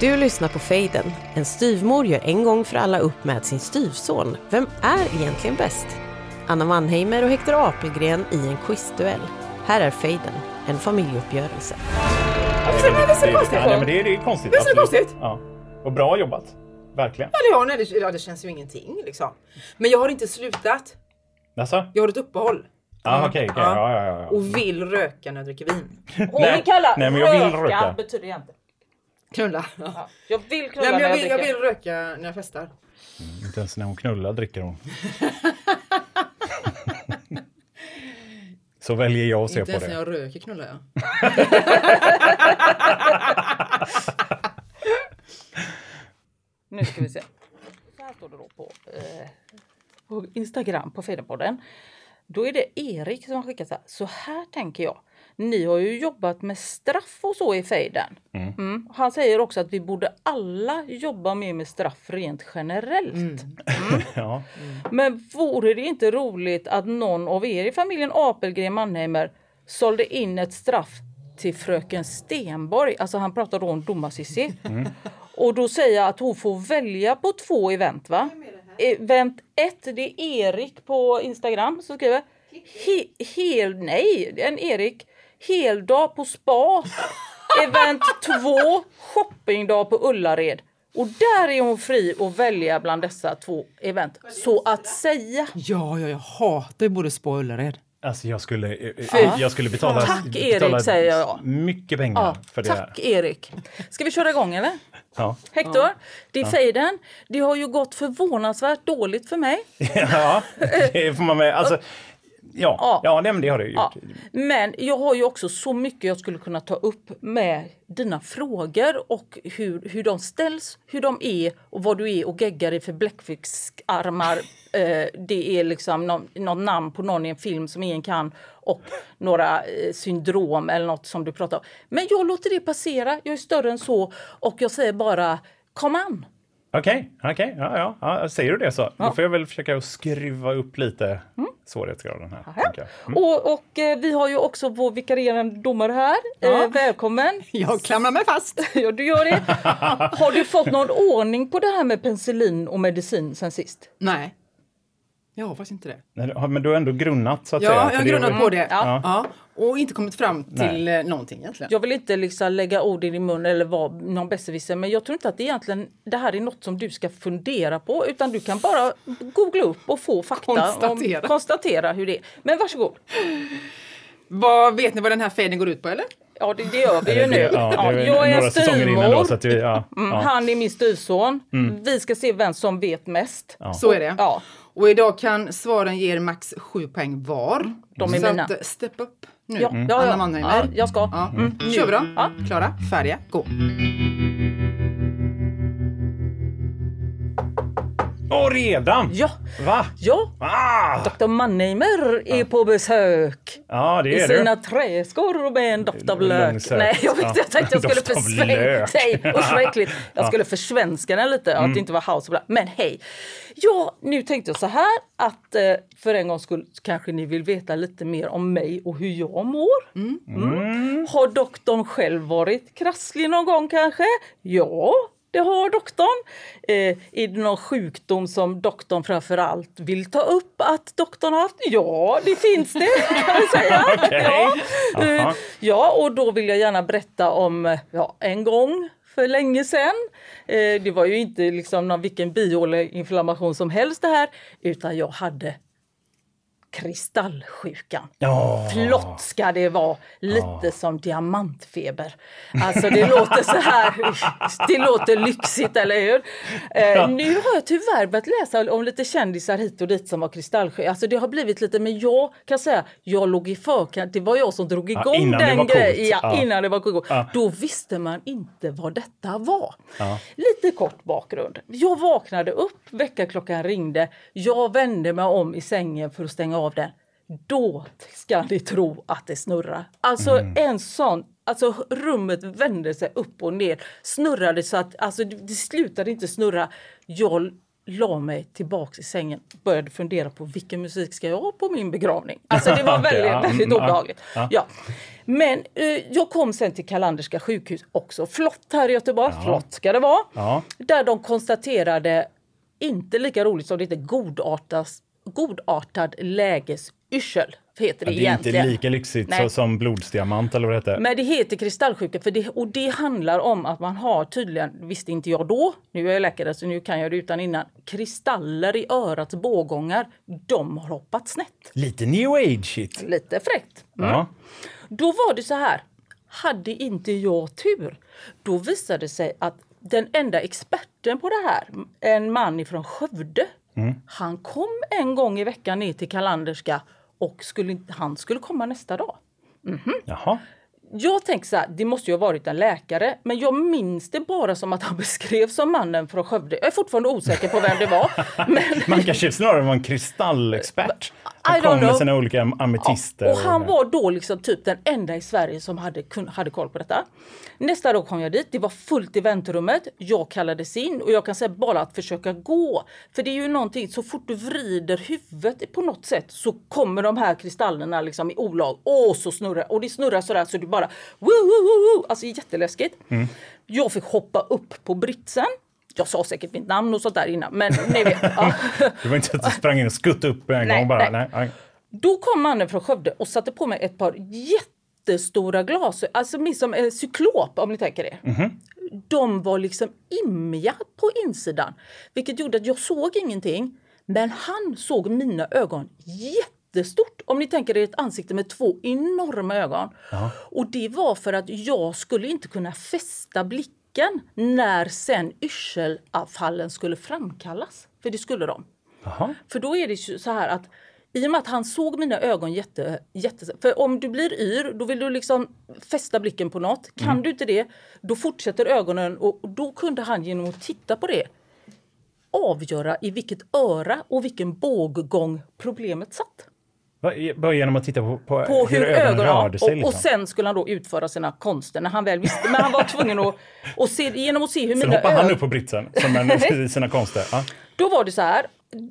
Du lyssnar på Fejden. En styvmor gör en gång för alla upp med sin styvson. Vem är egentligen bäst? Anna Mannheimer och Hector Apelgren i en quizduell. Här är Fejden, en familjeuppgörelse. Visst är det- konstigt? Ja, nej, men det, är- det är konstigt. Visst är det konstigt? Ja. Och bra jobbat. Verkligen. Ja, nej, det, ja, det känns ju ingenting liksom. Men jag har inte slutat. Alltså? Jag har ett uppehåll. Ja, okej. okej. Ja, ja, ja, ja. Och vill röka när jag dricker vin. Och Nej, vi kallar nej, men jag vill röka, röka. betyder jag inte. Knulla. Ja. Jag vill knulla Nej, men när jag, jag vill, jag dricker. vill röka när jag festar. Inte ens när hon knullar dricker hon. Så väljer jag att se Inte på ens när det. jag röker knullar jag. Nu ska vi se. Så här står det då på, eh, på Instagram på Fedenpodden. Då är det Erik som har skickat så här. Så här tänker jag. Ni har ju jobbat med straff och så i fejden. Mm. Han säger också att vi borde alla jobba mer med straff rent generellt. Ja. Men vore det inte roligt att någon av er i familjen Apelgren Mannheimer sålde in ett straff till fröken Stenborg? Alltså han pratar då om domar Och då säger jag att hon får välja på två event va? Event 1 det är Erik på Instagram som skriver he, hel, nej, en Erik. Heldag på spa. Event 2 shoppingdag på Ullared. Och där är hon fri att välja bland dessa två event. Så att säga. Ja, ja, jag hatar ju både Spa och Ullared. Alltså jag skulle, eh, jag skulle betala, Tack, Erik, betala säger jag. mycket pengar Ja, för det. tack Erik. Ska vi köra igång eller? Ja. Hector, det är fejden. Det har ju gått förvånansvärt dåligt för mig. ja, det får man med. Alltså, ja, Ja. ja nej, men det har det ju Ja. gjort. Men jag har ju också så mycket jag skulle kunna ta upp med dina frågor och hur, hur de ställs, hur de är och vad du är och geggar i för bläckfiskarmar. Eh, det är liksom någon, någon namn på någon i en film som ingen kan och några eh, syndrom eller något som du pratar om. Men jag låter det passera. Jag är större än så och jag säger bara kom an. Okej, okej. Ja, ja, ja. Säger du det så, då får jag väl försöka skruva upp lite Mm. svårighetsgraden här. Mm. Och, och eh, vi har ju också vår vikarierande domare här. Eh, välkommen! Jag klamrar mig fast. Ja, du gör det. Har du fått någon ordning på det här med penicillin och medicin sen sist? Nej. Jag har faktiskt inte det. Nej, Men du har ändå grunnat så att säga. Ja, jag har grunnat på det. Ja. Ja. Och inte kommit fram till eh, någonting egentligen. Jag vill inte liksom lägga ord i din mun eller vara någon besserwisser men jag tror inte att det egentligen det här är något som du ska fundera på utan du kan bara googla upp och få fakta. Konstatera. Om, konstatera hur det är. Men varsågod. Vad, vet ni vad den här fejden går ut på eller? Ja det, det gör vi ju nu. ja, Ja, jag är styvmor. ja, Mm, ja. Han är min styvson. Vi ska se vem som vet mest. Så är det. Ja. Och idag kan svaren ge er max 7 poäng var. De är så mina. att, eh, step up nu. Ja, Mm. ja, Anna ja. Mannheimer. ja, jag ska. Ja. Vi då. Ja. Klara, färdiga, gå. Och redan? Ja, Va? ja. Ah! Dr Mannheimer är på besök. Ja, det I sina det. träskor med en doft av lök. Nej, jag, vet, Ja. jag tänkte jag skulle försvenska... äckligt. Jag skulle försvenska den lite, att det inte var house. Men hej! Ja, nu tänkte jag så här att eh, för en gångs skull kanske ni vill veta lite mer om mig och hur jag mår. Mm. Har doktorn själv varit krasslig någon gång kanske? Ja, det har doktorn. Eh, är det någon sjukdom som doktorn framför allt vill ta upp att doktorn har haft? Ja, det finns det kan vi säga. Okej. ja. Eh, ja, och då vill jag gärna berätta om ja, en gång för länge sedan. Eh, det var ju inte liksom någon vilken bihåleinflammation som helst det här, utan jag hade kristallsjukan. Ja. Flott ska det vara, lite som diamantfeber. Alltså det låter så här, det låter lyxigt eller hur? Eh, nu har jag tyvärr börjat läsa om lite kändisar hit och dit som har kristallsjuka. Alltså det har blivit lite, men jag kan säga, jag låg i förkant. Det var jag som drog igång innan det den var grejen. Ja, Ja. innan det var coolt. Ja. Då visste man inte vad detta var. Lite kort bakgrund. Jag vaknade upp, väckarklockan ringde. Jag vände mig om i sängen för att stänga av den. Då ska ni tro att det snurrar. Alltså en sån Alltså rummet vände sig upp och ner, snurrade så att alltså, det det slutade inte snurra. Jag la mig tillbaks i sängen började fundera på vilken musik ska jag ha på min begravning. Alltså det var väldigt, ja, väldigt mm, ja, obehagligt. ja. Ja. Men eh, jag kom sen till Kalanderska sjukhus också. Flott här i Göteborg, flott ska det vara. Ja. Där de konstaterade, inte lika roligt som det heter, godartas, godartad lägesyrsel. Heter det, Det är inte egentligen. lika lyxigt Nej. som blodsdiamant eller vad det heter. Men det heter kristallsjuka för det, och det handlar om att man har tydligen, visste inte jag då, nu är jag läkare så nu kan jag det utan innan, kristaller i örats bågångar, de har hoppat snett. Lite new age-igt. Lite fräckt. Mm. Ja. Då var det så här, hade inte jag tur, då visade det sig att den enda experten på det här, en man ifrån Skövde, han kom en gång i veckan ner till Kalanderska och skulle, han skulle komma nästa dag. Jaha. Jag tänker så här, det måste ju ha varit en läkare, men jag minns det bara som att han beskrevs som mannen från Skövde. Jag är fortfarande osäker på vem det var. Men, Man kanske snarare var en kristallexpert. Han kom med sina olika ametyster. och han var då liksom typ den enda i Sverige som hade, hade koll på detta. Nästa dag kom jag dit, det var fullt i väntrummet. Jag kallades in och jag kan säga bara att försöka gå. För det är ju någonting, så fort du vrider huvudet på något sätt så kommer de här kristallerna liksom i olag. Och så snurrar Och det snurrar sådär så du bara woo, woo, woo, woo. Alltså jätteläskigt. Jag fick hoppa upp på britsen. Jag sa säkert mitt namn och sånt där innan, men ni vet. Ja. Det var inte att du sprang in och skuttade upp en Nej, gång bara. nej. Nej. Då kom mannen från Skövde och satte på mig ett par jättestora glasögon, alltså som en cyklop om ni tänker det. De var liksom immiga på insidan, vilket gjorde att jag såg ingenting. Men han såg mina ögon jättestort. Om ni tänker er ett ansikte med två enorma ögon. Och det var för att jag skulle inte kunna fästa blicken när sen yrselavfallen skulle framkallas. För det skulle de. Jaha. För då är det så här att i och med att han såg mina ögon jätte, jätte... För om du blir yr, då vill du liksom fästa blicken på något. Kan du inte det, då fortsätter ögonen och och då kunde han genom att titta på det avgöra i vilket öra och vilken båggång problemet satt. Bara genom att titta på, på, På hur, ögonen rörde sig. och, Liksom. och sen skulle han då utföra sina konster när han väl visste. Men han var tvungen att, att se, genom att se hur Sen mina hoppar han upp på britsen som en, i sina konster. Ja. Då var det så här,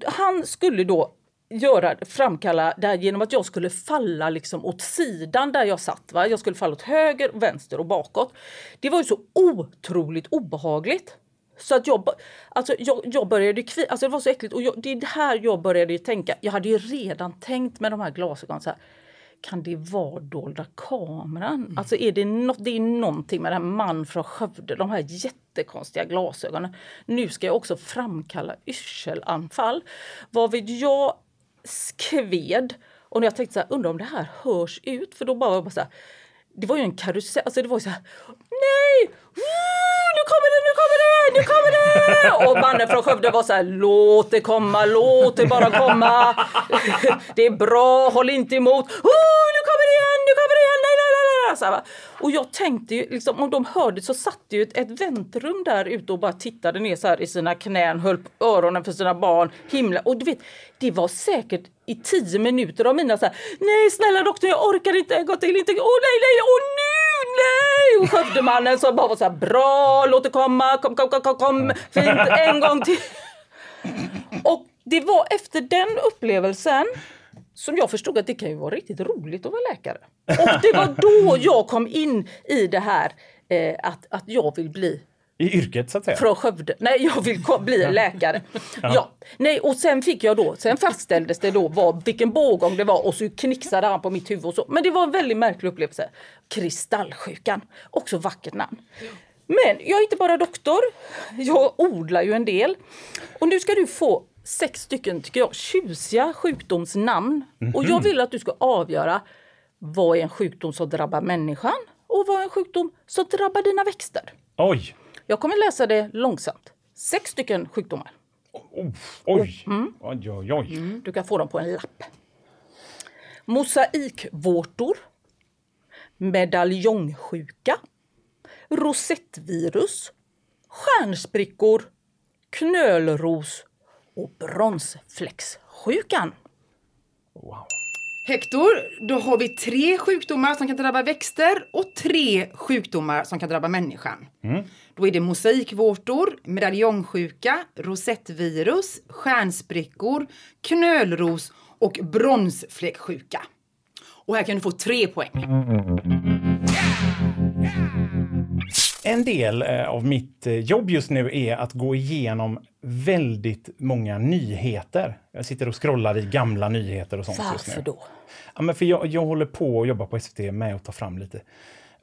han skulle då göra, framkalla det här genom att jag skulle falla liksom åt sidan där jag satt. Va? Jag skulle falla åt höger, vänster och bakåt. Det var ju så otroligt obehagligt. Så att jag, alltså jag, jag började kvi, alltså det var så äckligt och jag, det är här jag började tänka. Jag hade ju redan tänkt med de här glasögonen så här. Kan det vara dolda kameran? Alltså är det, no, det är någonting med den här man från Skövde, de här jättekonstiga glasögonen. Nu ska jag också framkalla yrselanfall. Varvid jag skved och när jag tänkte så här, undrar om det här hörs ut? För då bara bara så här, det var ju en karusell, alltså det var ju så här, nej! Woo, nu kommer det, nu kommer det, nu kommer det! Och mannen från Skövde var så här, låt det komma, låt det bara komma. Det är bra, håll inte emot. Woo, nu kommer det igen, nu kommer det igen, nej. Så här, va. Och jag tänkte ju, liksom, om de hörde så satt det ju ett, ett väntrum där ute och bara tittade ner så här i sina knän, höll på öronen för sina barn, himla. Och du vet, det var säkert i tio minuter av mina så här, nej snälla doktor jag orkar inte en gång till, inte, åh nej, nej, åh nu, nej! Och Skövdemannen som bara var så här, bra, låt det komma, kom, kom, kom, kom, kom, fint, en gång till. Och det var efter den upplevelsen som jag förstod att det kan ju vara riktigt roligt att vara läkare. Och det var då jag kom in i det här eh, att, att jag vill bli I yrket så att säga. från Skövde. Nej, jag vill bli läkare. Ja. Nej, och sen fick jag då, sen fastställdes det då vad, vilken bågång det var och så knixade han på mitt huvud och så. Men det var en väldigt märklig upplevelse. Kristallsjukan, också vackert namn. Men jag är inte bara doktor, jag odlar ju en del. Och nu ska du få sex stycken, tycker jag, tjusiga sjukdomsnamn. Och jag vill att du ska avgöra vad är en sjukdom som drabbar människan och vad är en sjukdom som drabbar dina växter. Oj! Jag kommer läsa det långsamt. Sex stycken sjukdomar. Oh, oj! Oj, oj, oj. Du kan få dem på en lapp. Mosaikvårtor. Medaljongsjuka. Rosettvirus. Stjärnsprickor. Knölros och bronsfläckssjukan. Wow. Hector, då har vi tre sjukdomar som kan drabba växter och tre sjukdomar som kan drabba människan. Då är det mosaikvårtor, medaljongsjuka, rosettvirus, stjärnsprickor, knölros och bronsfläcksjuka. Och här kan du få tre poäng. En del eh, av mitt eh, jobb just nu är att gå igenom väldigt många nyheter. Jag sitter och scrollar i gamla nyheter och sånt just Varför nu. då? Ja, men för jag, jag håller på att jobba på SVT med att ta fram lite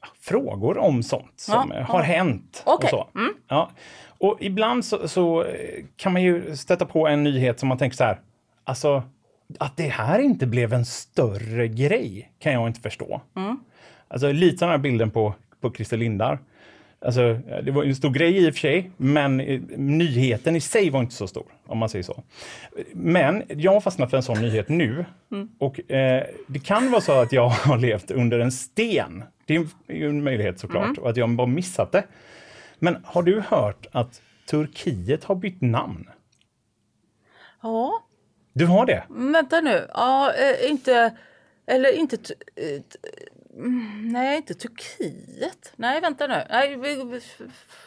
ja, frågor om sånt som Ja, eh, har hänt. Okej, Och, så. Ja. och ibland så, så kan man ju stöta på en nyhet som man tänker så här, alltså att det här inte blev en större grej kan jag inte förstå. Alltså lite den här bilden på, på Christer Lindar. Alltså, det var en stor grej i och för sig, men eh, nyheten i sig var inte så stor, om man säger så. Men jag har fastnat för en sån nyhet nu. Och eh, det kan vara så att jag har levt under en sten. Det är ju en möjlighet såklart, och att jag bara missat det. Men har du hört att Turkiet har bytt namn? Ja, Du har det? vänta nu. Ja, eh, inte... Eller inte... mm, Nej, inte Turkiet. Nej, vänta nu. Nej,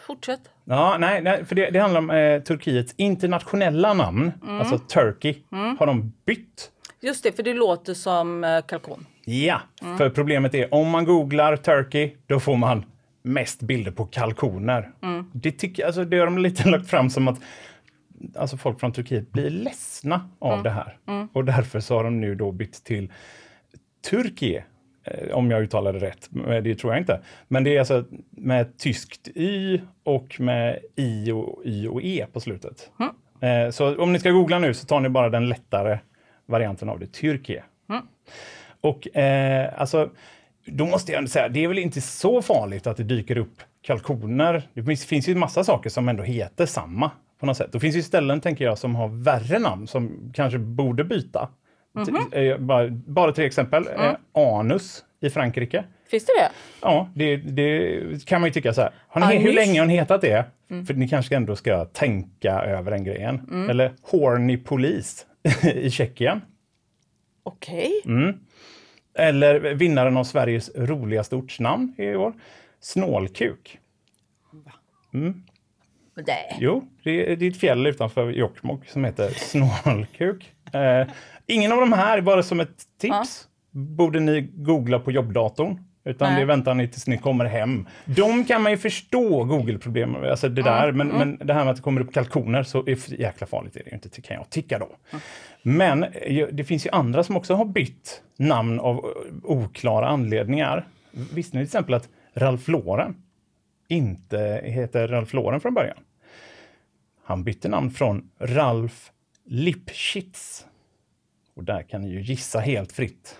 fortsätt. Ja, nej, nej för det, det handlar om eh, Turkiets internationella namn, alltså Turkey, har de bytt. Just det, för det låter som eh, kalkon. Ja, för problemet är om man googlar Turkey, då får man mest bilder på kalkoner. Det, tycker, alltså, det har de lite lagt fram som att alltså, folk från Turkiet blir ledsna av det här. Och därför så har de nu då bytt till Turkiet. Eh, Om jag uttalar det rätt, det tror jag inte. Men det är alltså med tyskt y och med i och y och e på slutet. Eh, Så om ni ska googla nu så tar ni bara den lättare varianten av det, Turkiet. Och eh, alltså, då måste jag ändå säga, det är väl inte så farligt att det dyker upp kalkoner. Det finns, finns ju en massa saker som ändå heter samma på något sätt. Det finns ju ställen, tänker jag, som har värre namn som kanske borde byta. Eh, bara, bara tre exempel. Eh, anus i Frankrike. Finns det det? Ja, det, det kan man ju tycka så här. Har ni, hur länge har ni hetat det? För ni kanske ändå ska tänka över den grejen. Eller horny polis i Tjeckien. Okej. Eller vinnaren av Sveriges roligaste ortsnamn i år. Snålkuk. Nej. Jo, det det är ett fjäll utanför Jokkmokk som heter Snålkuk. Eh, ingen av de här, bara som ett tips, borde ni googla på jobbdatorn. Utan Nej. det väntar ni tills ni kommer hem. De kan man ju förstå Google-problem, alltså det där. Men, men det här med att det kommer upp kalkoner så är jäkla farligt är det ju inte, kan jag tycka då. Men eh, det finns ju andra som också har bytt namn av eh, oklara anledningar. Visste ni till exempel att Ralph Lauren inte heter Ralph Lauren från början? Han bytte namn från Ralf Lipschitz. Och där kan ni ju gissa helt fritt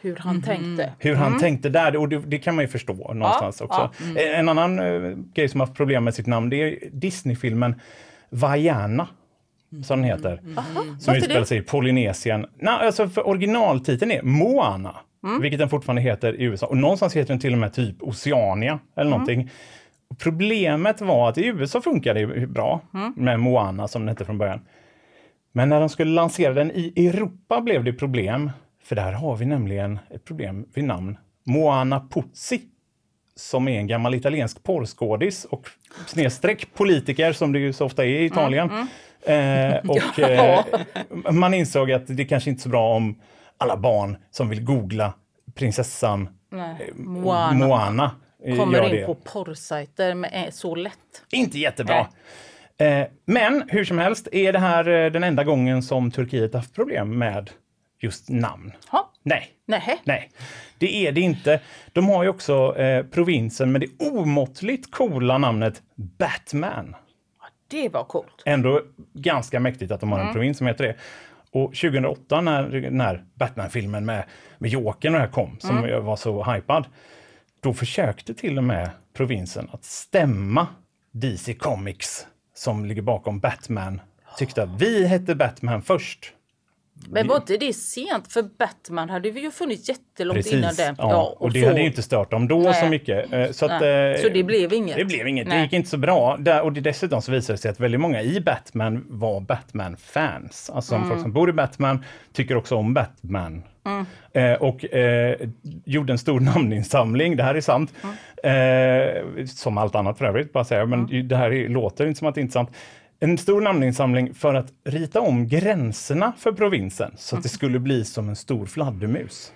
Hur han tänkte. hur han tänkte där. Och det, det kan man ju förstå någonstans också. En annan eh, grej som har haft problem med sitt namn det är Disney-filmen Vaiana. Som den heter. Som Varför utspelar det? sig i Polynesien. Nej, alltså för originaltiteln är Moana. Vilket den fortfarande heter i USA. Och någonstans heter den till och med typ Oceania eller någonting. Problemet var att i USA funkade det bra med Moana som den hette från början. Men när de skulle lansera den i Europa blev det problem. För där har vi nämligen ett problem vid namn Moana Puzzi. Som är en gammal italiensk porrskådis och snedstreck politiker som det ju så ofta är i Italien. Eh, och eh, man insåg att det kanske inte är så bra om alla barn som vill googla prinsessan Nej. eh, Moana. Moana eh, Kommer in det. på porrsajter med eh, så lätt. Inte jättebra. Eh, men hur som helst är det här eh, den enda gången som Turkiet haft problem med just namn. Ha. Nej, Nej. nej, det är det inte. De har ju också eh, provinsen med det omåttligt coola namnet Batman. Det var coolt. Ändå ganska mäktigt att de har en provins som heter det. Och 2008 när, när Batman-filmen med, med Jokern och det här kom, som jag var så hypad, då försökte till och med provinsen att stämma DC Comics som ligger bakom Batman. Tyckte att vi hette Batman först. Men var inte det sent? För Batman hade vi ju funnits jättelångt Precis. innan den. Ja, och det så- hade ju inte stört dem då Nej. så mycket. Eh, Så, att, eh, Så det blev inget? Det blev inget. Det Nej. gick inte så bra. Och det, dessutom så visade det sig att väldigt många i Batman var Batman-fans. Alltså Mm. folk som bor i Batman tycker också om Batman. Eh, och eh, gjorde en stor namninsamling, det här är sant. Mm. Eh, som allt annat för övrigt, bara säga. Men det här är, låter inte som att det är intressant. En stor namninsamling för att rita om gränserna för provinsen så att Mm. det skulle bli som en stor fladdermus.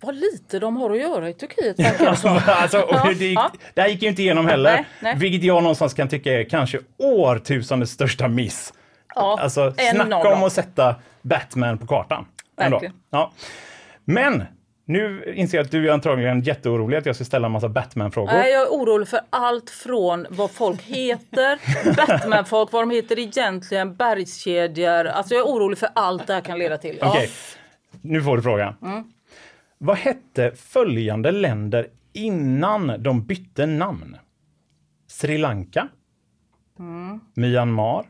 Vad lite de har att göra i Turkiet verkar det som. alltså, Ja, det, gick, det här gick ju inte igenom heller. Nej, nej. Vilket jag någonstans kan tycka är kanske årtusendets största miss. Ja, alltså, snacka om att sätta Batman på kartan. Verkligen. Ja. Men nu inser jag att du är antagligen jätteorolig att jag ska ställa en massa Batman-frågor. Nej, jag är orolig för allt från vad folk heter, Batman-folk, vad de heter egentligen, bergskedjor. Alltså jag är orolig för allt det här kan leda till. Ja. Okej, nu får du frågan. Mm. Vad hette följande länder innan de bytte namn? Sri Lanka, Mm. Myanmar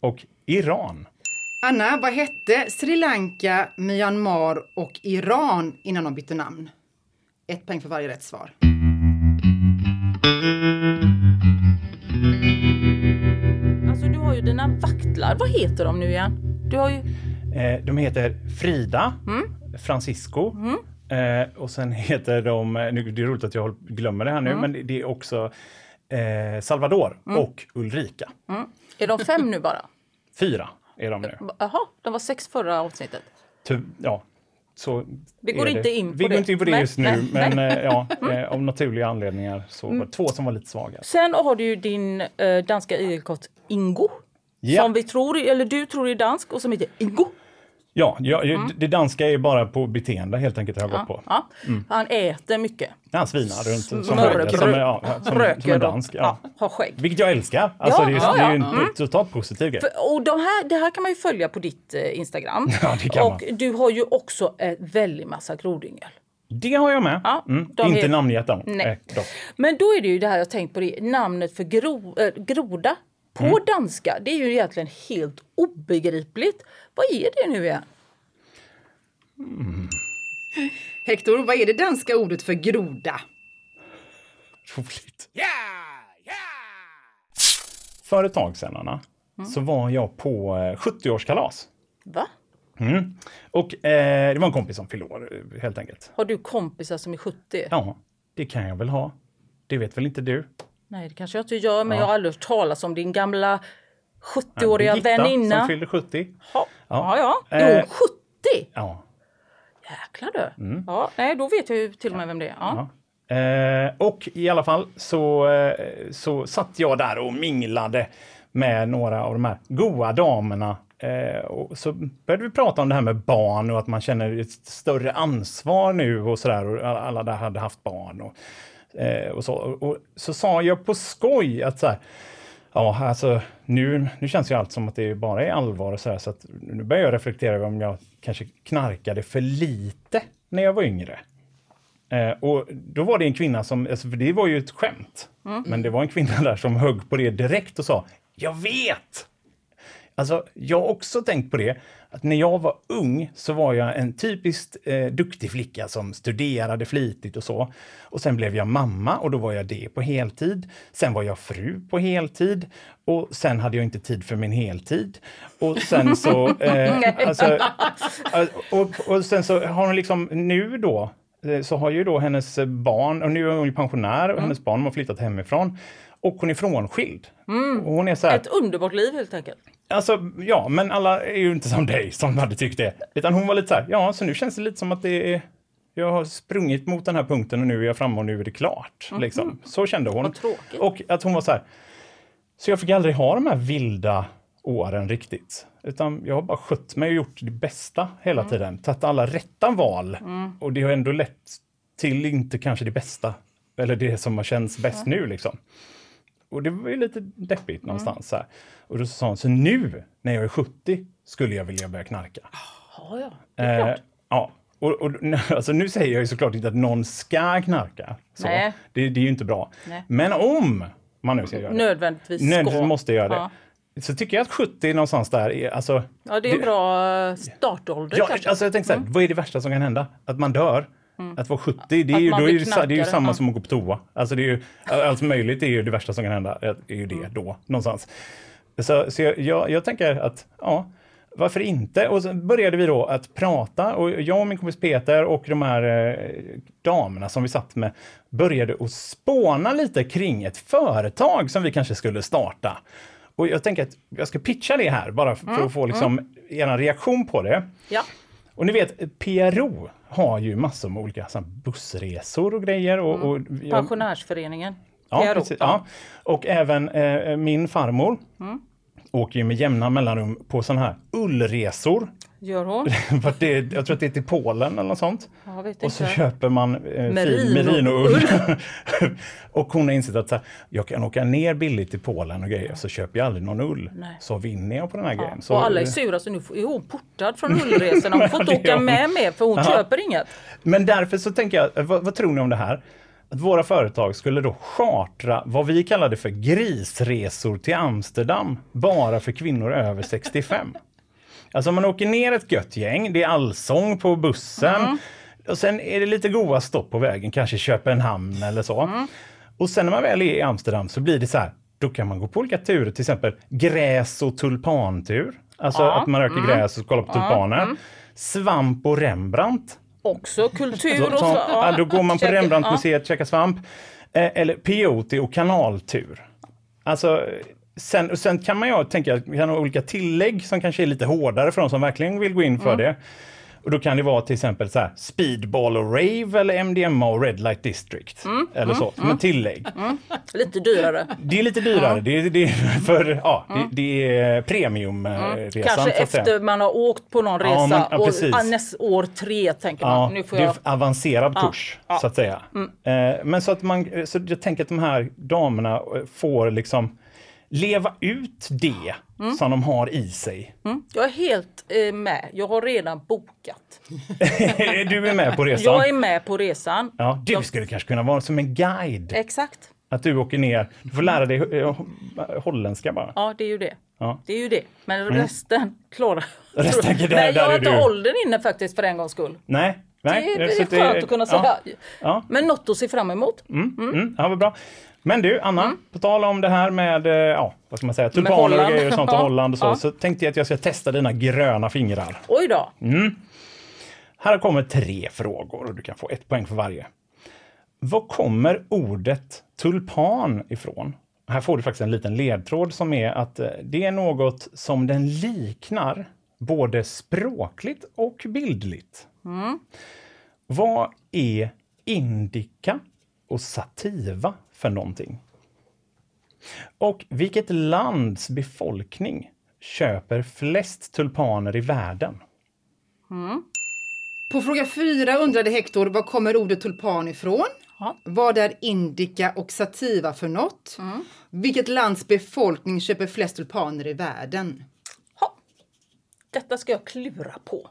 och Iran. Anna, vad hette Sri Lanka, Myanmar och Iran innan de bytte namn? Ett poäng för varje rätt svar. Alltså du har ju dina vaktlar, vad heter de nu igen? Du har ju... Eh, de heter Frida, Mm. Francisco eh, och sen heter de, eh, nu, det är roligt att jag glömmer det här Mm. nu, men det, det är också eh, Salvador och Ulrika. Är de fem nu bara? Fyra är de nu. Jaha, de var sex förra avsnittet. Ty, ja, så Vi går det. inte in på Vi går det. inte in på det Nej, just nu, nej, Mm. men eh, ja, eh, av naturliga anledningar så var det två som var lite svaga. Sen har du ju din eh, danska igelkott Ingo. Ja. Som vi tror, eller du tror är dansk och som heter Ingo. Ja, ja ju- det danska är bara på beteende helt enkelt har jag gått på. Mm. Ja. Han äter mycket. Han svinar runt som, Mörk, som, ja, som, som röker en och- dansk. Ja. Ja, har skägg. Vilket jag älskar. Alltså, Ja, det är, ja, det är ju en ja. Mm. totalt positiv grej. Och de här, det här kan man ju följa på ditt eh, Instagram. Ja, det kan och du har ju också en väldig massa grodyngel. Det har jag med. Ja, mm. de Inte är- namngett dem. Nej. eh. Men då är det ju det här jag tänkt på det, namnet för gro, äh, groda på Mm. danska. Det är ju egentligen helt obegripligt. Vad är det nu igen? Hector, vad är det danska ordet för groda? Roligt. För ett tag sedan, Anna, Mm. så var jag på eh, 70-årskalas. Va? Och eh, det var en kompis som fyllde år, eh, helt enkelt. Har du kompisar som är 70? Ja, det kan jag väl ha. Det vet väl inte du? Nej, det kanske jag inte gör, men jag har aldrig hört talas om din gamla 70-åriga Birgitta väninna. som fyllde 70. Ja, ja. ja. Eh, Jo, 70! Ja. Jäklar du. Mm. Ja, nej, då vet jag ju till och med vem det är. Ja. Eh, och i alla fall så, eh, så satt jag där och minglade med några av de här goa damerna. Eh, och så började vi prata om det här med barn och att man känner ett större ansvar nu och sådär. Alla där hade haft barn. Och, eh, och, så, och, så sa jag på skoj att så här, Ja, alltså nu, nu känns ju allt som att det bara är allvar och så här, så att nu börjar jag reflektera över om jag kanske knarkade för lite när jag var yngre. Eh, och då var det en kvinna som, alltså, för det var ju ett skämt, men det var en kvinna där som högg på det direkt och sa Jag vet! Alltså, jag har också tänkt på det, att när jag var ung så var jag en typiskt eh, duktig flicka som studerade flitigt och så. Och sen blev jag mamma och då var jag det på heltid. Sen var jag fru på heltid och sen hade jag inte tid för min heltid. Och sen så... Eh, alltså, eh, och, och sen så har hon liksom nu då eh, så har ju då hennes barn, och nu är hon pensionär och hennes barn har flyttat hemifrån. Och hon är frånskild. Och hon är så här, Ett underbart liv helt enkelt. Alltså, ja, men alla är ju inte som dig som hade tyckt det. Utan hon var lite så här, ja, så nu känns det lite som att det är... Jag har sprungit mot den här punkten och nu är jag framme och nu är det klart. Liksom. Så kände hon. Och att hon var så här, så jag fick aldrig ha de här vilda åren riktigt. Utan jag har bara skött mig och gjort det bästa hela tiden. Tagit alla rätta val. Och det har ändå lett till inte kanske det bästa. Eller det som har känts bäst nu liksom. Och det var ju lite deppigt någonstans. Så här. Och då sa hon, så nu när jag är 70 skulle jag vilja börja knarka. Ja, ja. Det är Eh, klart. ja. Och, och, alltså, nu säger jag ju såklart inte att någon ska knarka. Så. Nej. Det, det är ju inte bra. Nej. Men om man nu ska göra det, Nödvändigtvis nödvändigtvis måste göra det, Ja. så tycker jag att 70 någonstans där är, alltså, Ja, det är en bra eh, startålder Ja, kanske. alltså jag tänkte så här, vad är det värsta som kan hända? Att man dör? Att vara 70, det är, ju, då är det, det är ju samma ja. som att gå på toa. Alltså det är ju, allt möjligt är ju det värsta som kan hända, är är ju det Mm. då, någonstans. Så, så jag, jag, jag tänker att, ja, varför inte? Och så började vi då att prata och jag och min kompis Peter och de här eh, damerna som vi satt med började att spåna lite kring ett företag som vi kanske skulle starta. Och jag tänker att jag ska pitcha det här bara för Mm, att få liksom er reaktion på det. Ja. Och ni vet, PRO har ju massor med olika så bussresor och grejer. Och, och jag, Pensionärsföreningen. ja, precis, ja. Och även eh, min farmor Mm. åker ju med jämna mellanrum på sådana här ullresor. Gör hon? Att det, jag tror att det är till Polen eller något sånt. Vet Och så inte. köper man eh, Merino- merinoull. och hon har insett att så här, jag kan åka ner billigt till Polen och grejer så köper jag aldrig någon ull. Nej. Så vinner jag på den här grejen. Så, och alla är sura så nu är hon portad från ullresorna. Hon får inte Ja, åka hon. med mer för hon Ja. köper inget. Men därför så tänker jag, vad, vad tror ni om det här? Att våra företag skulle då chartra vad vi kallade för grisresor till Amsterdam bara för kvinnor över 65. Alltså man åker ner ett gött gäng, det är allsång på bussen och sen är det lite goa stopp på vägen, kanske Köpenhamn eller så. Och sen när man väl är i Amsterdam så blir det så här, då kan man gå på olika turer, till exempel gräs och tulpantur. Alltså att man röker gräs och kollar på tulpaner. Svamp och Rembrandt. Också kultur Så, och så. ja, då går man på Rembrandtmuseet, käkar svamp. Eh, eller peyote och kanaltur. Alltså, sen, och sen kan man ju tänka, vi kan ha olika tillägg som kanske är lite hårdare för de som verkligen vill gå in för det. Och då kan det vara till exempel så här, speedball och rave eller MDMA och red light district. Eller så, som ett tillägg. Ja, lite dyrare. Det är lite dyrare, det, är, det, är för, ja, det, det är premiumresan. Kanske att efter man har åkt på någon resa. Ja, men- ja, ah, näst, år tre tänker man. Ja, nu får det är avancerad kurs, så att säga. Eh, men så att man, så jag tänker att de här damerna eh, får liksom leva ut det som de har i sig. Jag är helt eh, med. Jag har redan bokat. du är med på resan? Jag är med på resan. Ja, du skulle kanske kunna vara som en guide. Exakt. Att du åker ner, du får lära dig eh, holländska bara. Ja, det är ju det. Ja. Det är ju det. Men resten klarar Resten, där- Nej, jag har är inte du. åldern inne faktiskt för en gångs skull. Nej, nej. det så är skönt att kunna säga. Ja. Men något att se fram emot. Mm, ja, vad bra. Men du, Anna, på tal om det här med, eh, ja, vad ska man säga, tulpaner och grejer och sånt och Holland och så, ja. så tänkte jag att jag ska testa dina gröna fingrar. Oj då. Här kommer tre frågor och du kan få ett poäng för varje. Var kommer ordet tulpan ifrån? Här får du faktiskt en liten ledtråd som är att eh, det är något som den liknar både språkligt och bildligt. Vad är indika och sativa för någonting? Och vilket lands befolkning köper flest tulpaner i världen? På fråga fyra undrade Hector var kommer ordet tulpan ifrån? Ja. Vad är indika och sativa för något? Vilket lands befolkning köper flest tulpaner i världen? Ha. Detta ska jag klura på.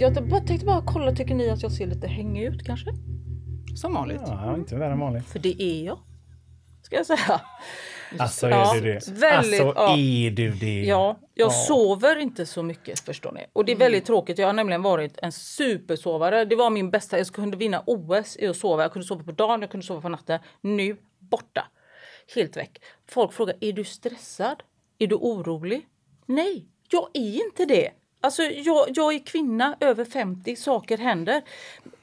Jag bara tänkte bara kolla, tycker ni att jag ser lite hängig ut kanske? Som vanligt. Ja, inte värre än vanligt. För det är jag. Ska jag säga. Alltså Ja, är du det? väldigt, alltså ja. är du det? Ja, jag Ja. sover inte så mycket förstår ni. Och det är väldigt tråkigt. Jag har nämligen varit en supersovare. Det var min bästa. Jag kunde vinna OS i att sova. Jag kunde sova på dagen, jag kunde sova på natten. Nu borta. Helt väck. Folk frågar, är du stressad? Är du orolig? Nej, jag är inte det. Alltså, jag, jag är kvinna, över 50, saker händer.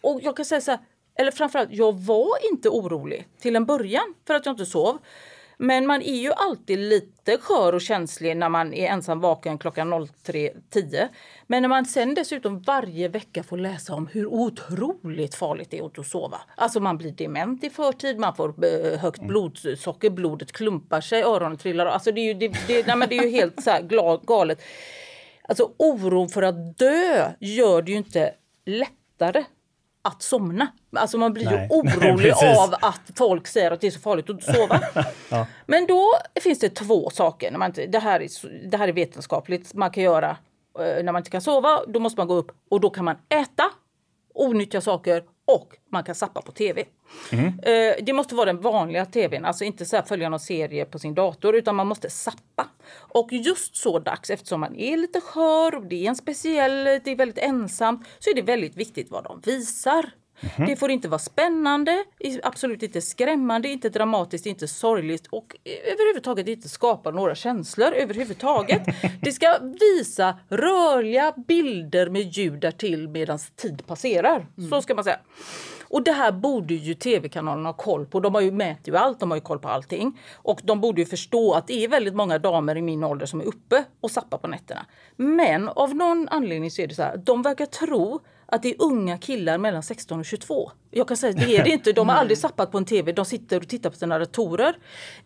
Och jag kan säga så här, eller framförallt, jag var inte orolig till en början för att jag inte sov. Men man är ju alltid lite skör och känslig när man är ensam vaken klockan 03.10. Men när man sen dessutom varje vecka får läsa om hur otroligt farligt det är att sova. Alltså man blir dement i förtid, man får eh, högt blodsocker, blodet klumpar sig, öronen trillar. Alltså det är ju, det, det, nej det är ju helt så galet. Alltså oron för att dö gör det ju inte lättare att somna. Alltså man blir Nej. ju orolig Precis. av att folk säger att det är så farligt att sova. Men då finns det två saker. När man inte, det, här är, det här är vetenskapligt. Man kan göra eh, när man inte kan sova. Då måste man gå upp och då kan man äta onyttiga saker och man kan zappa på tv. Mm. Eh, det måste vara den vanliga tvn, alltså inte så här följa någon serie på sin dator utan man måste zappa. Och just så dags eftersom man är lite skör och det är en speciell, det är väldigt ensamt så är det väldigt viktigt vad de visar. Det får inte vara spännande, absolut inte skrämmande, inte dramatiskt, inte sorgligt och överhuvudtaget inte skapa några känslor överhuvudtaget. Det ska visa rörliga bilder med ljud därtill medan tid passerar. Så ska man säga. Och det här borde ju tv-kanalerna ha koll på. De har ju mäter ju allt, de har ju koll på allting. Och de borde ju förstå att det är väldigt många damer i min ålder som är uppe och zappar på nätterna. Men av någon anledning så är det så här, de verkar tro att det är unga killar mellan 16 och 22. Jag kan säga det är det inte. De har aldrig zappat på en tv. De sitter och tittar på sina datorer.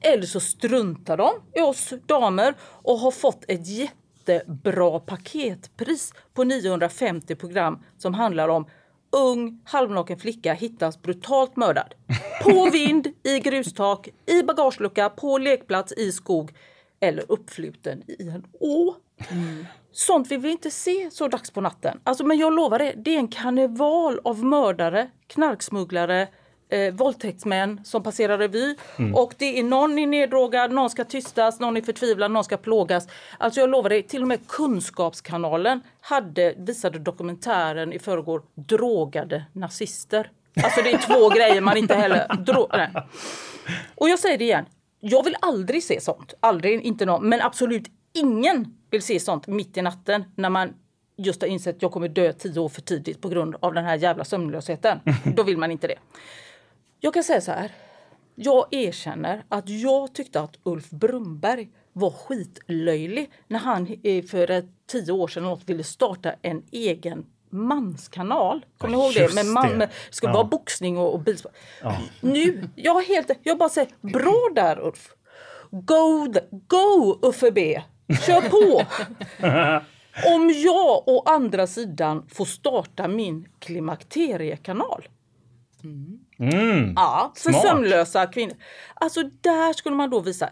Eller så struntar de i oss damer och har fått ett jättebra paketpris på 950 program som handlar om ung halvnaken flicka hittas brutalt mördad. På vind, i grustak, i bagagelucka, på lekplats, i skog eller uppfluten i en å. Sånt vill vi inte se så dags på natten. Alltså, men jag lovar det, det är en karneval av mördare, knarksmugglare, eh, våldtäktsmän som passerar revy. Och det är någon är neddrogad, någon ska tystas, någon är förtvivlad, någon ska plågas. Alltså jag lovar dig, till och med Kunskapskanalen hade, visade dokumentären i förrgår Drogade nazister. Alltså det är två grejer man inte heller... Dro- nej. Och jag säger det igen. Jag vill aldrig se sånt. Aldrig, inte någon. Men absolut ingen vill se sånt mitt i natten när man just har insett att jag kommer dö tio år för tidigt på grund av den här jävla sömnlösheten. Då vill man inte det. Jag kan säga så här. Jag erkänner att jag tyckte att Ulf Brumberg var skitlöjlig när han eh, för tio år sedan något ville starta en egen manskanal. Kommer ni ihåg det? Med man, det. med, ska Ja. vara boxning och, och bilsport. Nu, jag helt, jag bara säger bra där Ulf. Go, the, go Uffe B. Kör på! Om jag å andra sidan får starta min klimakteriekanal. Ja, för smart. sömnlösa kvinnor. Alltså där skulle man då visa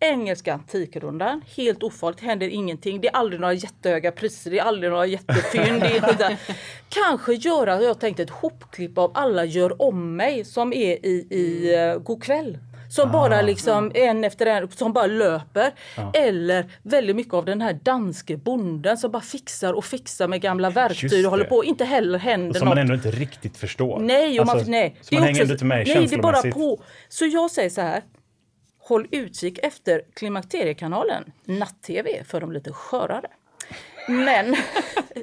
Engelska antikrundan, helt ofarligt, händer ingenting. Det är aldrig några jättehöga priser, det är aldrig några jättefynd. Det är. Kanske göra, jag tänkte ett hopklipp av alla gör om mig som är i, i uh, kväll. Som bara liksom en efter en, som bara löper. Eller väldigt mycket av den här danske bonden som bara fixar och fixar med gamla verktyg och håller det. på. Inte heller händer Som något. man ändå inte riktigt förstår. Nej, och man, Alltså, nej. Så man hänger också- inte med Nej, det är bara på. Så jag säger så här. Håll utkik efter Klimakteriekanalen, natt-tv för de lite skörare. Men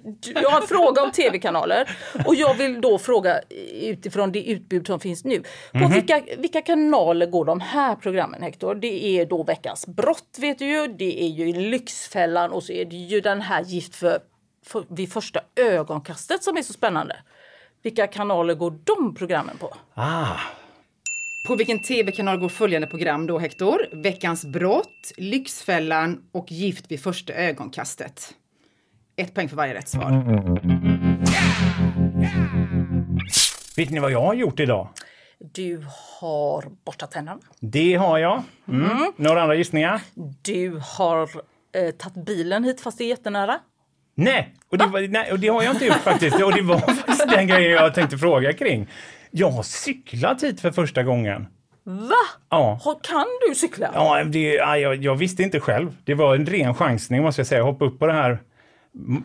du- jag har en fråga om tv-kanaler och jag vill då fråga utifrån det utbud som finns nu. På Mhm. vilka, vilka kanaler går de här programmen Hector? Det är då Veckans brott vet du ju, det är ju Lyxfällan och så är det ju den här Gift för, för, vid första ögonkastet som är så spännande. Vilka kanaler går de programmen på? Ah, På vilken tv-kanal går följande program då, Hector? Veckans brott, Lyxfällan och Gift vid första ögonkastet. Ett poäng för varje rätt svar. vet ni vad jag har gjort idag? Du har borstat tänderna. Det har jag. Mm. Några andra gissningar? Du har eh, tagit bilen hit fast det är jättenära. Nej, och det, var, nej, och det har jag inte gjort faktiskt. Och det var faktiskt den grejen jag tänkte fråga kring. Jag har cyklat hit för första gången. Va? Ja. Kan du cykla? Ja, det, ja, jag, jag visste inte själv. Det var en ren chansning måste jag säga. Jag hoppade upp på det här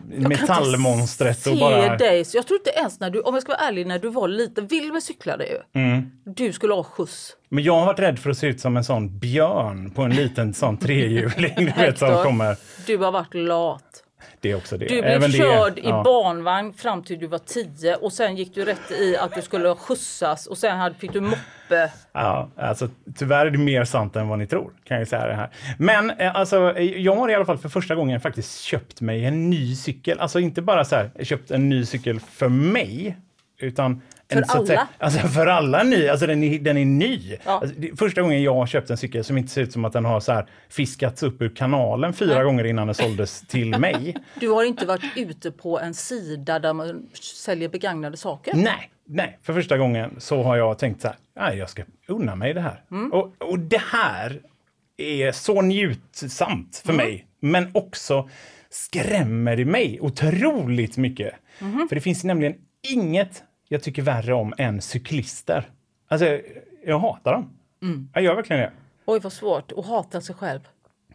metallmonstret och bara... dig, så jag tror inte ens när du, om jag ska vara ärlig, när du var liten, Wilmer cyklade ju. Mm. Du skulle ha skjuts. Men jag har varit rädd för att se ut som en sån björn på en liten sån trehjuling. Du vet som kommer. Du har varit lat. Det är också det. Du blev Även det, körd i ja. barnvagn fram till du var 10 och sen gick du rätt i att du skulle skjutsas och sen hade, fick du moppe. Ja, alltså, tyvärr är det mer sant än vad ni tror. Kan jag säga det här. Men eh, alltså, jag har i alla fall för första gången faktiskt köpt mig en ny cykel. Alltså inte bara så här, köpt en ny cykel för mig, utan För en, så att säga- alla? Alltså för alla ny. Alltså den är, den är ny. Ja. Alltså, det första gången jag har köpt en cykel som inte ser ut som att den har så här fiskats upp ur kanalen fyra gånger innan den såldes till mig. Du har inte varit ute på en sida där man säljer begagnade saker? Nej, nej, för första gången så har jag tänkt så här, nej, jag ska unna mig det här. Och, och det här är så njutsamt för mig, men också skrämmer det mig otroligt mycket. För det finns nämligen inget jag tycker värre om än cyklister. Alltså, jag hatar dem. Jag gör verkligen det. Oj vad svårt att hata sig själv.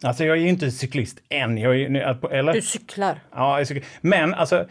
Alltså, jag är ju inte cyklist än. Jag är, eller? Du cyklar. Ja, jag tycker- men alltså,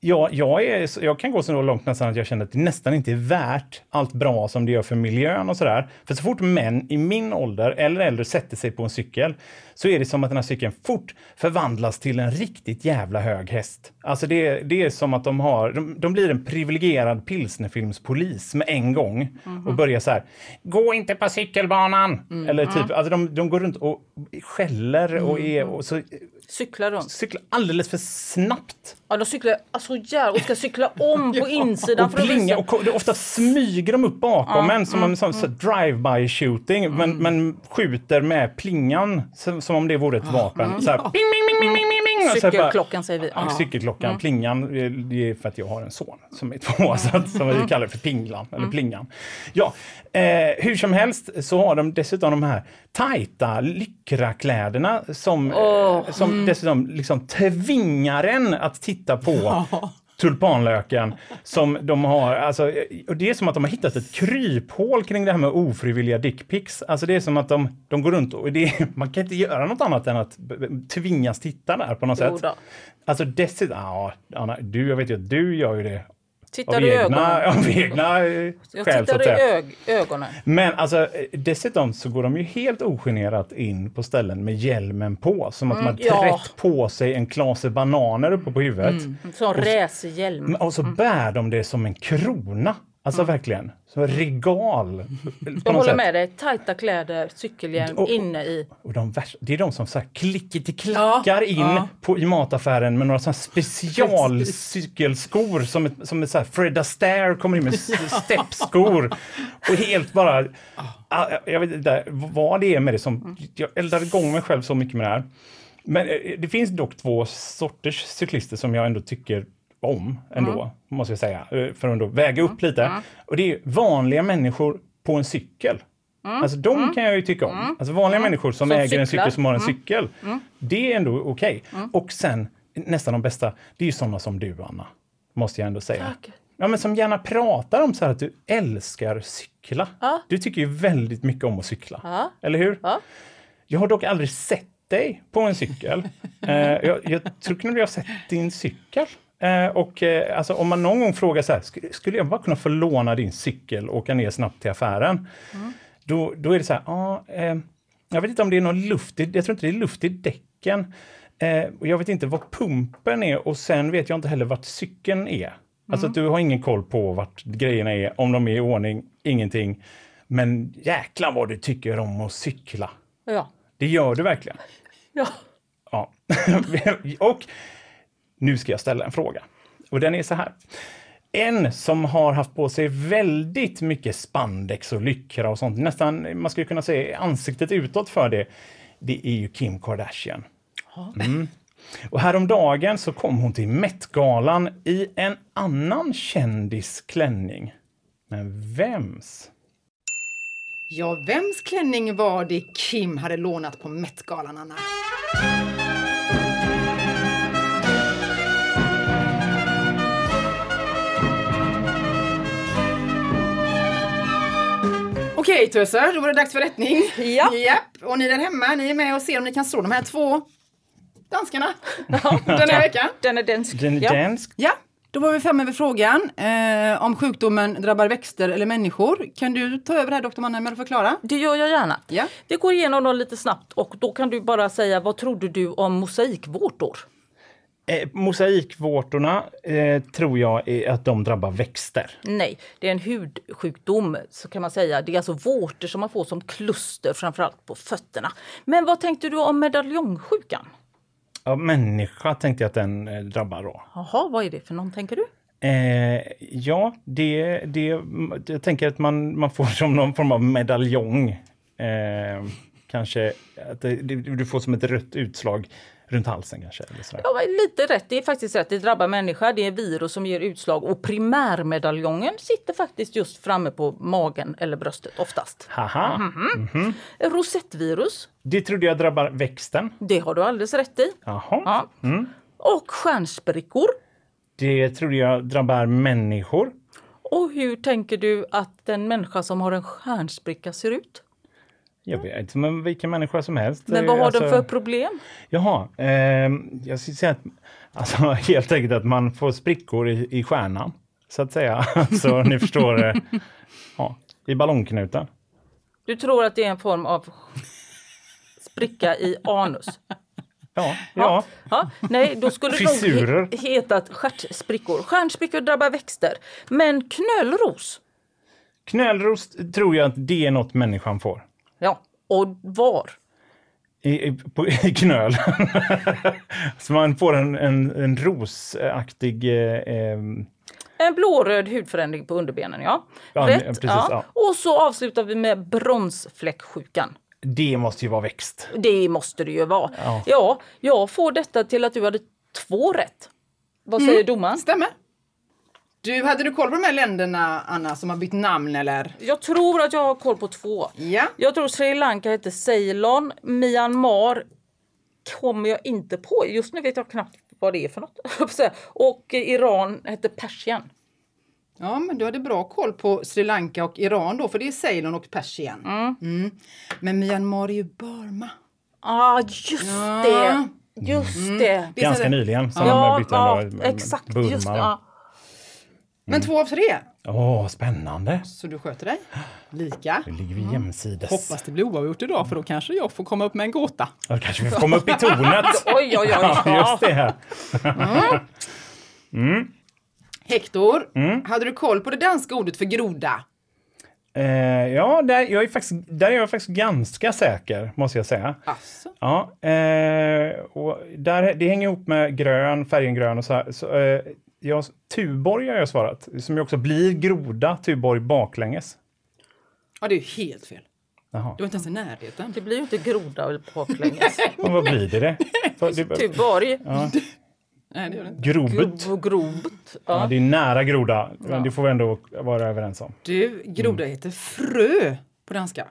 jag, jag, är, jag kan gå så långt nästan att jag känner att det nästan inte är värt allt bra som det gör för miljön och sådär. För så fort män i min ålder eller äldre sätter sig på en cykel så är det som att den här cykeln fort förvandlas till en riktigt jävla hög häst. Alltså det, det är som att de har, de, de blir en privilegierad pilsnerfilmspolis med en gång och börjar så här, gå inte på cykelbanan! Eller typ, alltså de, de går runt och skäller och är och så Cyklar runt. cyklar alldeles för snabbt. Ja, de cyklar alltså jävlar och ska cykla om på insidan. Och visa- och det- ofta smyger de upp bakom en som en sån så drive-by shooting, men, men skjuter med plingan som, som om det vore ett vapen. Så här, ping, ping, ping, ping, så Cykelklockan säger vi. Ja, Ja. cykelklockan, plingan, eh, det är för att jag har en son som är två, så att, som vi kallar det för pinglan, eller plingan. Ja, eh, hur som helst så har de dessutom de här tajta lyckrakläderna som, eh, som dessutom liksom tvingar en att titta på tulpanlöken som de har, alltså, och det är som att de har hittat ett kryphål kring det här med ofrivilliga dickpics. Alltså det är som att de, de går runt och det man kan inte göra något annat än att tvingas titta där på något Jo sätt. då. Alltså dessutom, ja, Anna, du, jag vet ju att du gör ju det Tittar av du i egna, ögonen? av egna eh, Jag skäl tittar i ög ögonen. Men alltså eh, dessutom så går de ju helt ogenerat in på ställen med hjälmen på. Som att Mm, ja. trätt på sig en klase bananer uppe på huvudet. Sån racerhjälm. Men- Och så bär de det som en krona. Alltså verkligen. Som regal. Jag håller sätt. med dig. Tajta kläder, cykelhjälm Och- inne i. Och de värsta, det är de som så här klickety-klackar in På, i mataffären med några här specialcykelskor som, ett, som ett så här Fred Astaire kommer in med steppskor. Och helt bara... Ah, Jag vet inte vad det är med det som... Jag eldar igång mig själv så mycket med det här. Men eh, det finns dock två sorters cyklister som jag ändå tycker om ändå, måste jag säga. eh, För att ändå väga upp lite. Och det är vanliga människor på en cykel. Alltså de kan jag ju tycka om. Alltså vanliga människor som, Som äger en cyklar. cykel som har en cykel. Det är ändå okej. Och sen nästan de bästa, det är ju sådana som du Anna. Måste jag ändå säga. Tack. Ja, men som gärna pratar om så här att du älskar cykla. Ja. Du tycker ju väldigt mycket om att cykla. Ja. Eller hur? Ja. Jag har dock aldrig sett dig på en cykel. eh, jag, jag tror knappt jag har sett din cykel. Eh, och eh, alltså, om man någon gång frågar så här, "Sk- skulle jag bara kunna få låna din cykel och åka ner snabbt till affären? Då, då är det så här, ja, eh, jag vet inte om det är någon luft, i, jag tror inte det är luft i däcken. Och jag vet inte vad pumpen är och sen vet jag inte heller vart cykeln är. Alltså att du har ingen koll på vart grejerna är, om de är i ordning, ingenting. Men jäklar vad du tycker om att cykla. Ja. Det gör du verkligen. ja. Ja. och nu ska jag ställa en fråga. Och den är så här. En som har haft på sig väldigt mycket spandex och lyckra och sånt, nästan, man skulle kunna säga ansiktet utåt för det, det är ju Kim Kardashian. Mm. Och häromdagen så kom hon till Met-galan i en annan kändis klänning. Men vems? Ja, vems klänning var det Kim hade lånat på Met-galan, Anna? Okej töser, då var det dags för rättning. Ja. Japp. Och ni där hemma, ni är med och ser om ni kan slå de här två danskarna den här veckan. Den är dansk. Den ja. dansk. Ja, då var vi framme vid frågan eh, om sjukdomen drabbar växter eller människor. Kan du ta över här doktor Mannheimer och förklara? Det gör jag gärna. Ja. Vi går igenom dem lite snabbt och då kan du bara säga vad trodde du om mosaikvårtor? Eh, mosaikvårtorna eh, tror jag är att de drabbar växter. Nej, det är en hudsjukdom så kan man säga. Det är alltså vårtor som man får som kluster framförallt på fötterna. Men vad tänkte du om medaljongsjukan? Ja, människa tänkte jag att den eh, drabbar då. Jaha, vad är det för någon tänker du? Eh, ja, det, det, jag tänker att man, man får som någon form av medaljong. Eh, kanske att det, du får som ett rött utslag runt halsen kanske. Eller sådär. Ja, lite rätt. Det är faktiskt rätt. Det drabbar människa. Det är virus som ger utslag och primärmedaljongen sitter faktiskt just framme på magen eller bröstet oftast. Haha, Mhm. Rosettvirus, det trodde jag drabbar växten. det har du alldeles rätt i. Jaha. Ja. Och stjärnsprickor. Det trodde jag drabbar människor. Och hur tänker du att en människa som har en stjärnspricka ser ut? Jag vet inte, men vilken människa som helst. Men vad Eh, har den alltså- för problem? Jaha, ehm, jag skulle säga att alltså, helt enkelt att man får sprickor i, i stjärnan. Så att säga. Så ni förstår, eh, ja, i ballongknuten. Du tror att det är en form av spricka i anus? Ja, ja. Ja, nej, då skulle det Fissurer. nog he- hetat stjärtsprickor. Stjärnsprickor drabbar växter. Men knölros, Knölros tror jag att det är något människan får. Ja, och var? I, i, på, i knöl. så man får en, en, en rosaktig... Eh, ehm, En blåröd hudförändring på underbenen, ja. Ja, Rätt. precis, ja. Och så avslutar vi med bronsfläcksjukan. det måste ju vara växt. Det måste det ju vara. Ja. Ja, jag får detta till att du hade två rätt. Vad säger Mm. domaren? Stämmer. Du, hade du koll på de här länderna, Anna, som har bytt namn eller? Jag tror att jag har koll på två. Ja. Jag tror Sri Lanka heter Ceylon. Myanmar kommer jag inte på. Just nu vet jag knappt vad det är för något. Och Iran heter Persien. Ja, men du hade bra koll på Sri Lanka och Iran då, för det är Ceylon och Persien. Mm. Men Myanmar är ju Burma. ah, just det! Just det. Visst är Ganska det? nyligen som Ja, de bytte ja, exakt. Burma. Just, det, ja. Men två av tre. Åh, spännande. Så du sköter dig. Lika. Nu ligger vi jämsides. Hoppas det blir oavgjort idag, för då kanske jag får komma upp med en gåta. Ja, kanske vi får komma upp i tornet. Oj, oj, oj. Ja, just det. Här. Hector, hade du koll på det danska ordet för groda? Eh, ja, där, jag är faktiskt, där är jag faktiskt ganska säker, måste jag säga. Asså? Ja, eh, och där, det hänger ihop med grön, färgen grön och så här. Så, eh, jag, Tuborg har jag svarat, som ju också blir groda, Tuborg baklänges. Ja, det är ju helt fel. Jaha. Du var inte ens i närheten. Det blir ju inte groda baklänges. Men vad blir det? det? Det Tuborg. Nej, det gör det inte. grobet. Grobet. Ja, Ja. det är nära groda, men det får vi ändå vara överens om. Du, groda heter frö på danska.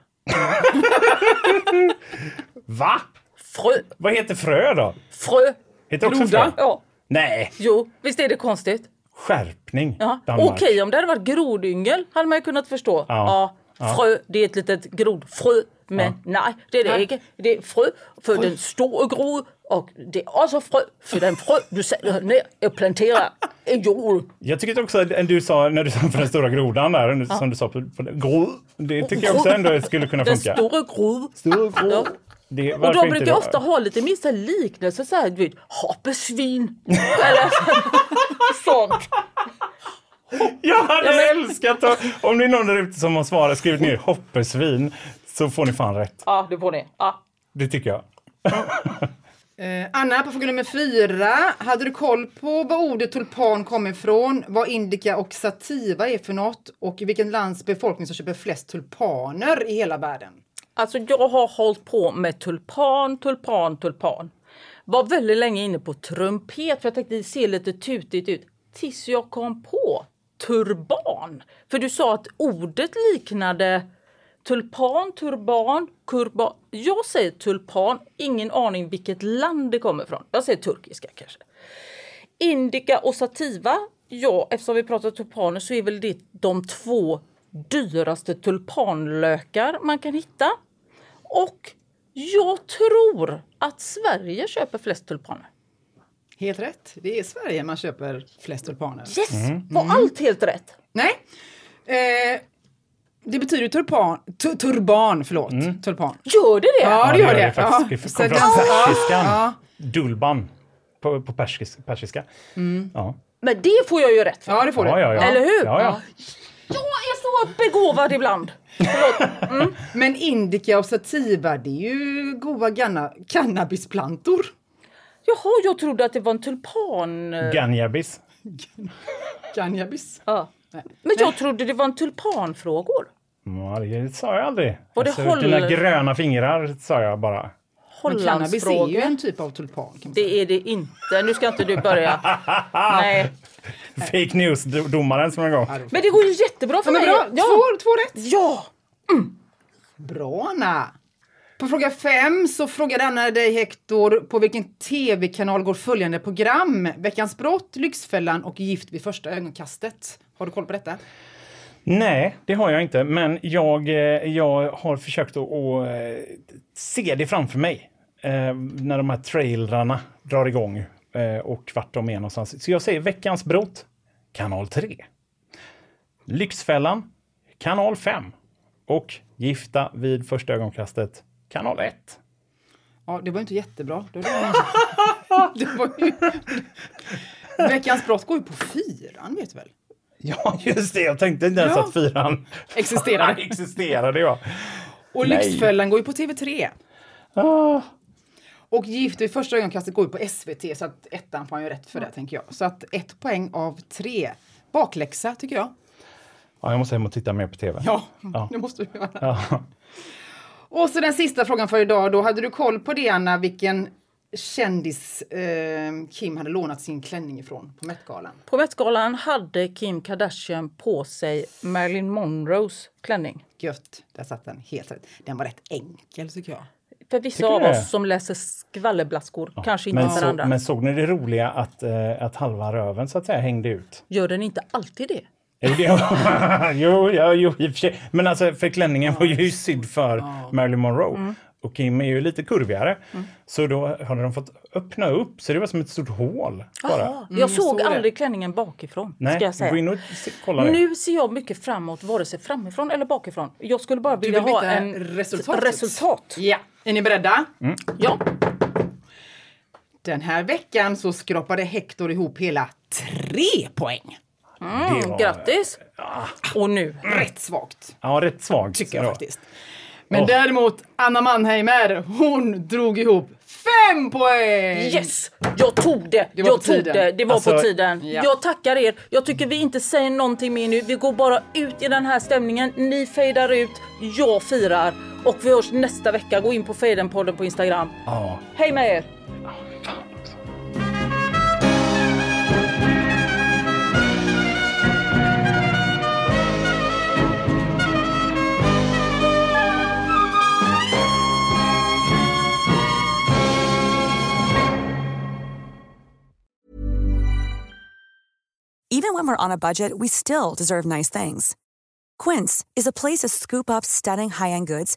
Va? Frö. Vad heter frö då? Frö. Heter också Groda? frö? Ja. Nej, Jo, visst är det konstigt? skärpning. Ja. Okej, om det hade varit grodyngel hade man ju kunnat förstå. Ja. Ja. Frö, det är ett litet grodfrö. Men nej, det är det inte. Det är frö för den stora grod och det är också frö för den frö du sätter ner och planterar i jord. Jag tycker också att du sa, när du sa för den stora grodan där, som du sa på, på gro, det tycker jag också ändå skulle kunna Den funka. stora grod. Stor gro. Det, Och de brukar ofta ha lite minsta liknelser såhär, du vet, hoppesvin. Eller sånt. Jag hade Ja, men- älskat att, om det är någon där ute som har svarat, skrivit ner hoppesvin, så får ni fan rätt. Ja, det får ni. Ja. Det tycker jag. Eh, Anna, på fråga nummer fyra. Hade du koll på vad ordet tulpan kommer ifrån? Vad indica och sativa är för något? Och i vilken lands befolkning som köper flest tulpaner i hela världen? Alltså jag har hållit på med tulpan, tulpan, tulpan. Var väldigt länge inne på trumpet för jag tänkte det ser lite tutigt ut. Tills jag kom på turban. För du sa att ordet liknade tulpan, turban, kurban. Jag säger tulpan, ingen aning vilket land det kommer ifrån. Jag säger turkiska kanske. Indica och sativa, ja eftersom vi pratar tulpaner så är väl det de två dyraste tulpanlökar man kan hitta. Och jag tror att Sverige köper flest tulpaner. Helt rätt. Det är i Sverige man köper flest tulpaner. Yes! Var allt helt rätt? Nej. Eh, det betyder turpan, tu, turban, förlåt. Tulpan. Gör det det? Ja, det gör det. faktiskt. Ja, Det kom från persiskan. Ja. Dulban. På, på persis, persiska. Ja. Men det får jag ju rätt för. ja, det får du. Ja, ja. Eller hur? Ja, ja. Jag begåvad ibland. Förlåt. Men indica och sativa, det är ju goda ganna, cannabisplantor. Jaha, jag trodde att det var en tulpan... Ganjabis. Cannabis. Ja. Men jag trodde det var en tulpanfrågor. Ja, det sa jag aldrig. Var det Alltså, håll- Dina gröna fingrar sa jag bara. Men cannabis är ju Hollandsfrågor. en typ av tulpan. Kan man säga. Det är det inte. Nu ska inte du börja. Nej. Fake news-domaren som en gång. Men det går ju jättebra för Ja, mig. bra. Ja. Två, två rätt. ja. Bra Anna! På fråga fem så frågade Anna dig Hector på vilken tv-kanal går följande program? Veckans brott, Lyxfällan och Gift vid första ögonkastet. Har du koll på detta? Nej, det har jag inte. Men jag, eh, jag har försökt att, att eh, se det framför mig. Eh, när de här trailrarna drar igång eh, och vart de är någonstans. Så jag säger Veckans brott, kanal 3. Lyxfällan, kanal 5. Och Gifta vid första ögonkastet, kanal 1. Ja, det var ju inte jättebra. Det var, det var ju... Veckans brott går ju på fyran, vet du väl? Ja, just det. Jag tänkte inte ens Ja. att fyran Existerade. existerade. Ja. Och Nej. Lyxfällan går ju på TV3. Ah. Och Gift vid första ögonkastet går ju på SVT, så att ettan får han ju rätt för det, tänker jag. Så att ett poäng av tre. Bakläxa, tycker jag. Ja, jag måste hem och titta mer på tv. Ja, Ja. det måste du göra. Ja. Och så den sista frågan för idag. Då hade du koll på det, Anna, vilken kändis eh, Kim hade lånat sin klänning ifrån på Met-galan? På Met-galan hade Kim Kardashian på sig Marilyn Monroes klänning. Gött, där satt den. Helt rätt. Den var rätt enkel, tycker jag. För vissa Tycker du av det? oss som läser skvallerblaskor, kanske inte Men, för så, andra. men såg ni det roliga att, eh, att halva röven så att säga hängde ut? Gör den inte alltid det? Jo, ja, jo, i och för sig. Men alltså, för klänningen var ju sydd för Marilyn Monroe. Mm. Och Kim är ju lite kurvigare. Så då hade de fått öppna upp, så det var som ett stort hål. Bara. Jaha, jag såg såg det. aldrig klänningen bakifrån. Nej, ska jag säga. gå in och se, kolla det. Nu ser jag mycket framåt, vare sig framifrån eller bakifrån. Jag skulle bara vilja vill ha en resultatet? resultat. Ja. Är ni beredda? Ja. Den här veckan så skrapade Hector ihop hela tre poäng. Det Mm, var- grattis! Och nu. Rätt svagt, Ja, rätt svagt. tycker jag Ja. faktiskt. Men Åh. däremot Anna Mannheimer, hon drog ihop fem poäng! Yes! Jag tog det! Det jag tog tiden. det. Det var Alltså, på tiden. ja. Jag tackar er. Jag tycker vi inte säger någonting mer nu. Vi går bara ut i den här stämningen. Ni fejdar ut, jag firar. Och vi hörs nästa vecka. Gå in på Fejdenpodden på Instagram. Ja. Hej med er! Even when we're on a budget, we still deserve nice things. Quince is a place to scoop up stunning high-end goods